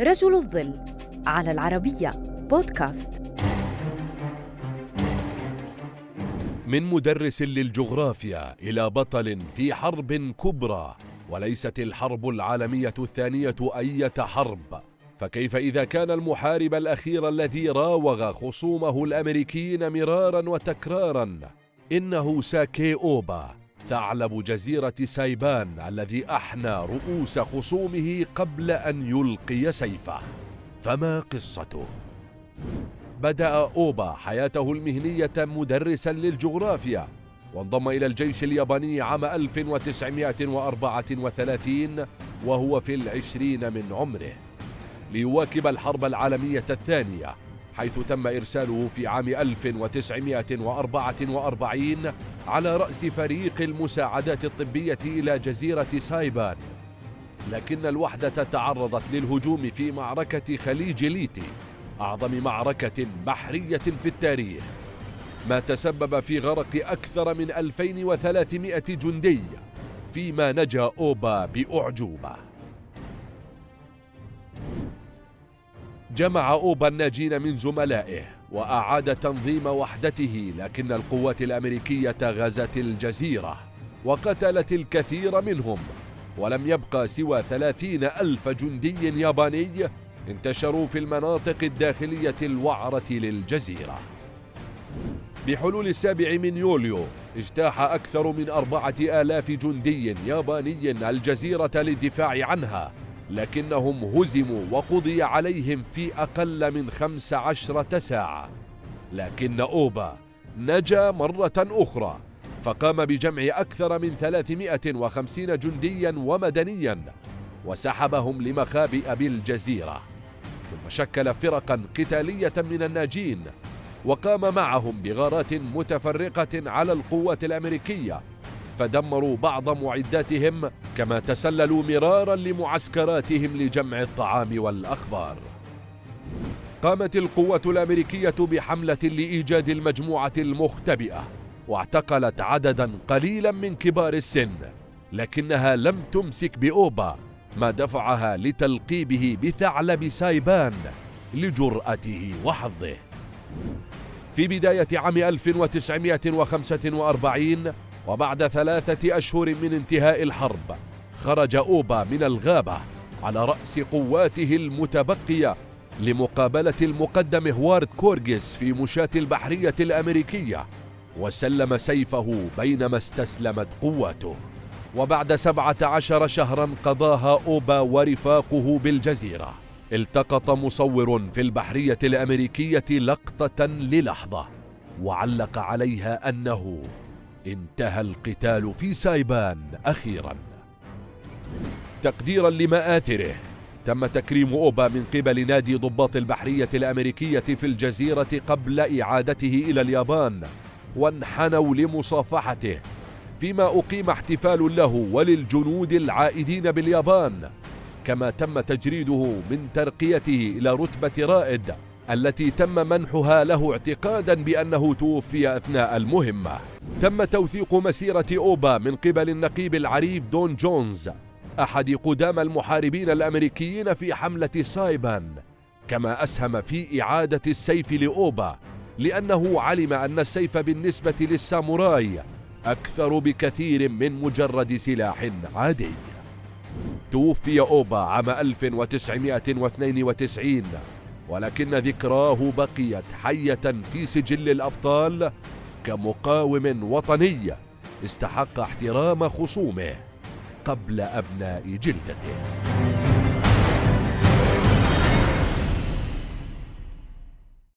رجل الظل على العربية بودكاست. من مدرس للجغرافيا إلى بطل في حرب كبرى وليست الحرب العالمية الثانية أية حرب. فكيف إذا كان المحارب الأخير الذي راوغ خصومه الأمريكيين مرارا وتكرارا؟ إنه ساكي أوبا. ثعلب جزيرة سايبان الذي أحنى رؤوس خصومه قبل أن يلقي سيفه. فما قصته؟ بدأ أوبا حياته المهنية مدرسا للجغرافيا وانضم إلى الجيش الياباني عام 1934 وهو في العشرين من عمره. ليواكب الحرب العالمية الثانية. حيث تم إرساله في عام 1944 على رأس فريق المساعدات الطبية إلى جزيرة سايبان. لكن الوحدة تعرضت للهجوم في معركة خليج ليتي أعظم معركة بحرية في التاريخ. ما تسبب في غرق أكثر من 2300 جندي فيما نجا أوبا بأعجوبة. جمع أوبا الناجين من زملائه وأعاد تنظيم وحدته لكن القوات الأمريكية غزت الجزيرة وقتلت الكثير منهم ولم يبقى سوى ثلاثين ألف جندي ياباني انتشروا في المناطق الداخلية الوعرة للجزيرة. بحلول السابع من يوليو اجتاح أكثر من أربعة آلاف جندي ياباني الجزيرة للدفاع عنها لكنهم هزموا وقضي عليهم في أقل من خمس عشرة ساعة. لكن أوبا نجا مرة أخرى فقام بجمع أكثر من 350 جنديا ومدنيا وسحبهم لمخابئ بالجزيرة. ثم شكل فرقا قتالية من الناجين وقام معهم بغارات متفرقة على القوات الأمريكية فدمروا بعض معداتهم كما تسللوا مرارا لمعسكراتهم لجمع الطعام والأخبار. قامت القوة الأمريكية بحملة لإيجاد المجموعة المختبئة واعتقلت عددا قليلا من كبار السن لكنها لم تمسك بأوبا ما دفعها لتلقيبه بثعلب سايبان لجرأته وحظه. في بداية عام 1945 وبعد ثلاثة أشهر من انتهاء الحرب خرج أوبا من الغابة على رأس قواته المتبقية لمقابلة المقدم هوارد كورجس في مشاة البحرية الأمريكية وسلم سيفه بينما استسلمت قواته. وبعد سبعة عشر شهرا قضاها أوبا ورفاقه بالجزيرة. التقط مصور في البحرية الأمريكية لقطة للحظة وعلق عليها أنه انتهى القتال في سايبان أخيرا. تقديرا لمآثره تم تكريم أوبا من قبل نادي ضباط البحرية الأمريكية في الجزيرة قبل إعادته إلى اليابان وانحنوا لمصافحته فيما أقيم احتفال له وللجنود العائدين باليابان كما تم تجريده من ترقيته إلى رتبة رائد. التي تم منحها له اعتقادا بأنه توفي أثناء المهمة. تم توثيق مسيرة أوبا من قبل النقيب العريف دون جونز أحد قدام المحاربين الأمريكيين في حملة سايبان. كما أسهم في إعادة السيف لأوبا لأنه علم أن السيف بالنسبة للساموراي أكثر بكثير من مجرد سلاح عادي. توفي أوبا عام 1992 ولكن ذكراه بقيت حية في سجل الأبطال كمقاوم وطني استحق احترام خصومه قبل أبناء جلدته.